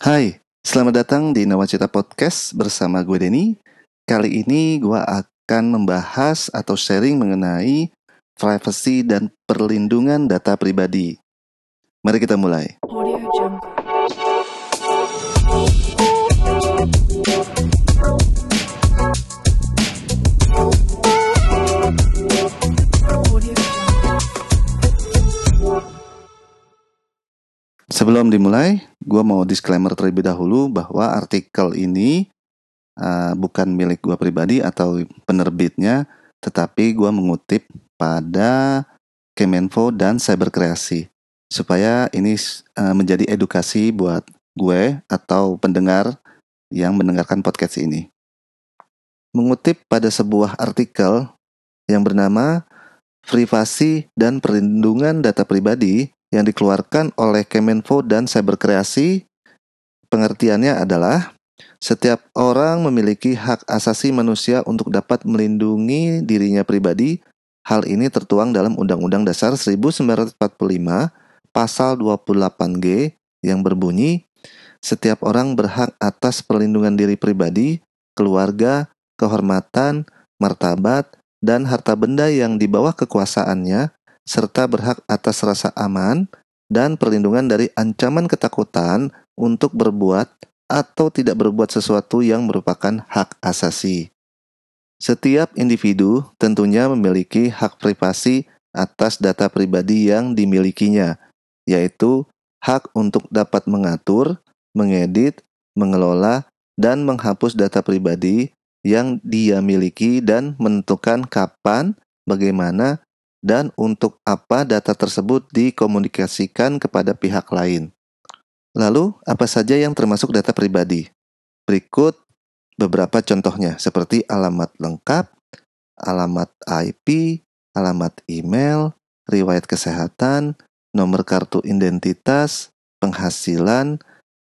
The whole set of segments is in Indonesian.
Hai, selamat datang di Nawacita Podcast bersama gue Denny. Kali ini gue akan membahas atau sharing mengenai privacy dan perlindungan data pribadi. Mari kita mulai. Audio. Sebelum dimulai, gue mau disclaimer terlebih dahulu bahwa artikel ini uh, bukan milik gue pribadi atau penerbitnya, tetapi gue mengutip pada Kemenfo dan Cyberkreasi supaya ini uh, menjadi edukasi buat gue atau pendengar yang mendengarkan podcast ini. Mengutip pada sebuah artikel yang bernama Privasi dan Perlindungan Data Pribadi yang dikeluarkan oleh Kemenfo dan Cyberkreasi, pengertiannya adalah setiap orang memiliki hak asasi manusia untuk dapat melindungi dirinya pribadi. Hal ini tertuang dalam Undang-Undang Dasar 1945 pasal 28G yang berbunyi setiap orang berhak atas perlindungan diri pribadi, keluarga, kehormatan, martabat, dan harta benda yang di bawah kekuasaannya serta berhak atas rasa aman dan perlindungan dari ancaman ketakutan untuk berbuat atau tidak berbuat sesuatu yang merupakan hak asasi. Setiap individu tentunya memiliki hak privasi atas data pribadi yang dimilikinya, yaitu hak untuk dapat mengatur, mengedit, mengelola, dan menghapus data pribadi yang dia miliki dan menentukan kapan, bagaimana, dan untuk apa data tersebut dikomunikasikan kepada pihak lain. Lalu, apa saja yang termasuk data pribadi? Berikut beberapa contohnya, seperti alamat lengkap, alamat IP, alamat email, riwayat kesehatan, nomor kartu identitas, penghasilan,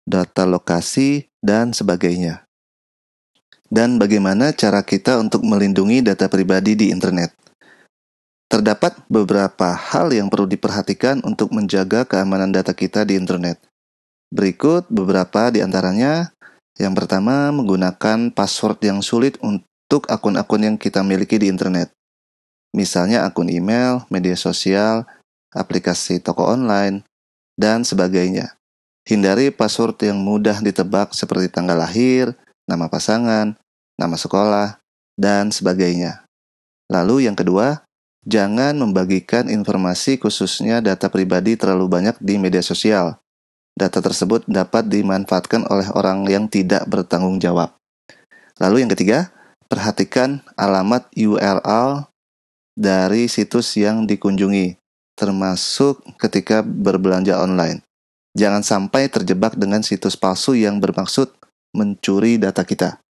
data lokasi, dan sebagainya dan bagaimana cara kita untuk melindungi data pribadi di internet. Terdapat beberapa hal yang perlu diperhatikan untuk menjaga keamanan data kita di internet. Berikut beberapa di antaranya. Yang pertama, menggunakan password yang sulit untuk akun-akun yang kita miliki di internet. Misalnya akun email, media sosial, aplikasi toko online, dan sebagainya. Hindari password yang mudah ditebak seperti tanggal lahir, nama pasangan, nama sekolah, dan sebagainya. Lalu yang kedua, jangan membagikan informasi khususnya data pribadi terlalu banyak di media sosial. Data tersebut dapat dimanfaatkan oleh orang yang tidak bertanggung jawab. Lalu yang ketiga, perhatikan alamat URL dari situs yang dikunjungi, termasuk ketika berbelanja online. Jangan sampai terjebak dengan situs palsu yang bermaksud mencuri data kita.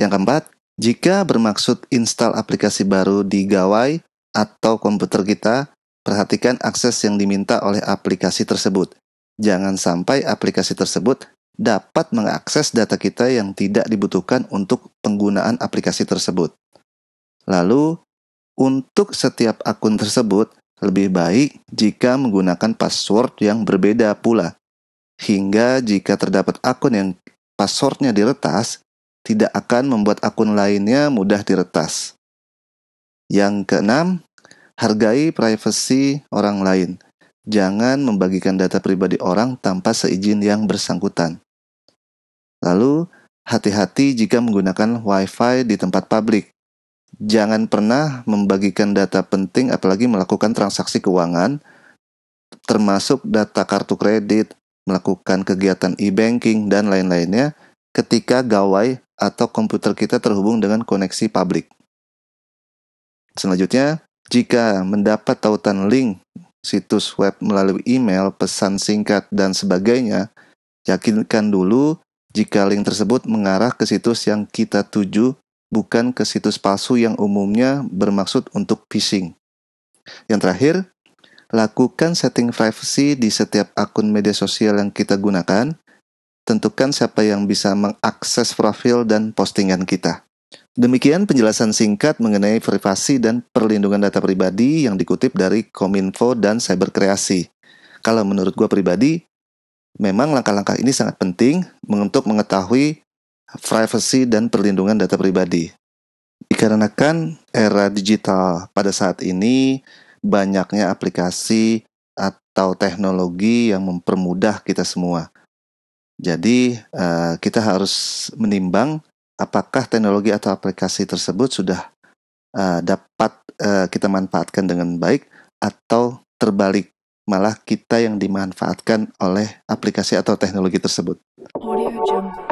Yang keempat, jika bermaksud install aplikasi baru di gawai atau komputer kita, perhatikan akses yang diminta oleh aplikasi tersebut. Jangan sampai aplikasi tersebut dapat mengakses data kita yang tidak dibutuhkan untuk penggunaan aplikasi tersebut. Lalu, untuk setiap akun tersebut, lebih baik jika menggunakan password yang berbeda pula. Hingga jika terdapat akun yang passwordnya diretas, tidak akan membuat akun lainnya mudah diretas. Yang keenam, hargai privasi orang lain. Jangan membagikan data pribadi orang tanpa seizin yang bersangkutan. Lalu, hati-hati jika menggunakan WiFi di tempat publik. Jangan pernah membagikan data penting apalagi melakukan transaksi keuangan termasuk data kartu kredit, melakukan kegiatan e-banking, dan lain-lainnya ketika gawai atau komputer kita terhubung dengan koneksi publik. Selanjutnya, jika mendapat tautan link situs web melalui email, pesan singkat, dan sebagainya, yakinkan dulu jika link tersebut mengarah ke situs yang kita tuju, bukan ke situs palsu yang umumnya bermaksud untuk phishing. Yang terakhir, Lakukan setting privacy di setiap akun media sosial yang kita gunakan. Tentukan siapa yang bisa mengakses profil dan postingan kita. Demikian penjelasan singkat mengenai privasi dan perlindungan data pribadi yang dikutip dari Kominfo dan Cyberkreasi. Kalau menurut gue pribadi, memang langkah-langkah ini sangat penting untuk mengetahui privacy dan perlindungan data pribadi. Dikarenakan era digital pada saat ini banyaknya aplikasi atau teknologi yang mempermudah kita semua. Jadi, uh, kita harus menimbang apakah teknologi atau aplikasi tersebut sudah uh, dapat uh, kita manfaatkan dengan baik atau terbalik malah kita yang dimanfaatkan oleh aplikasi atau teknologi tersebut. Audio Jungle.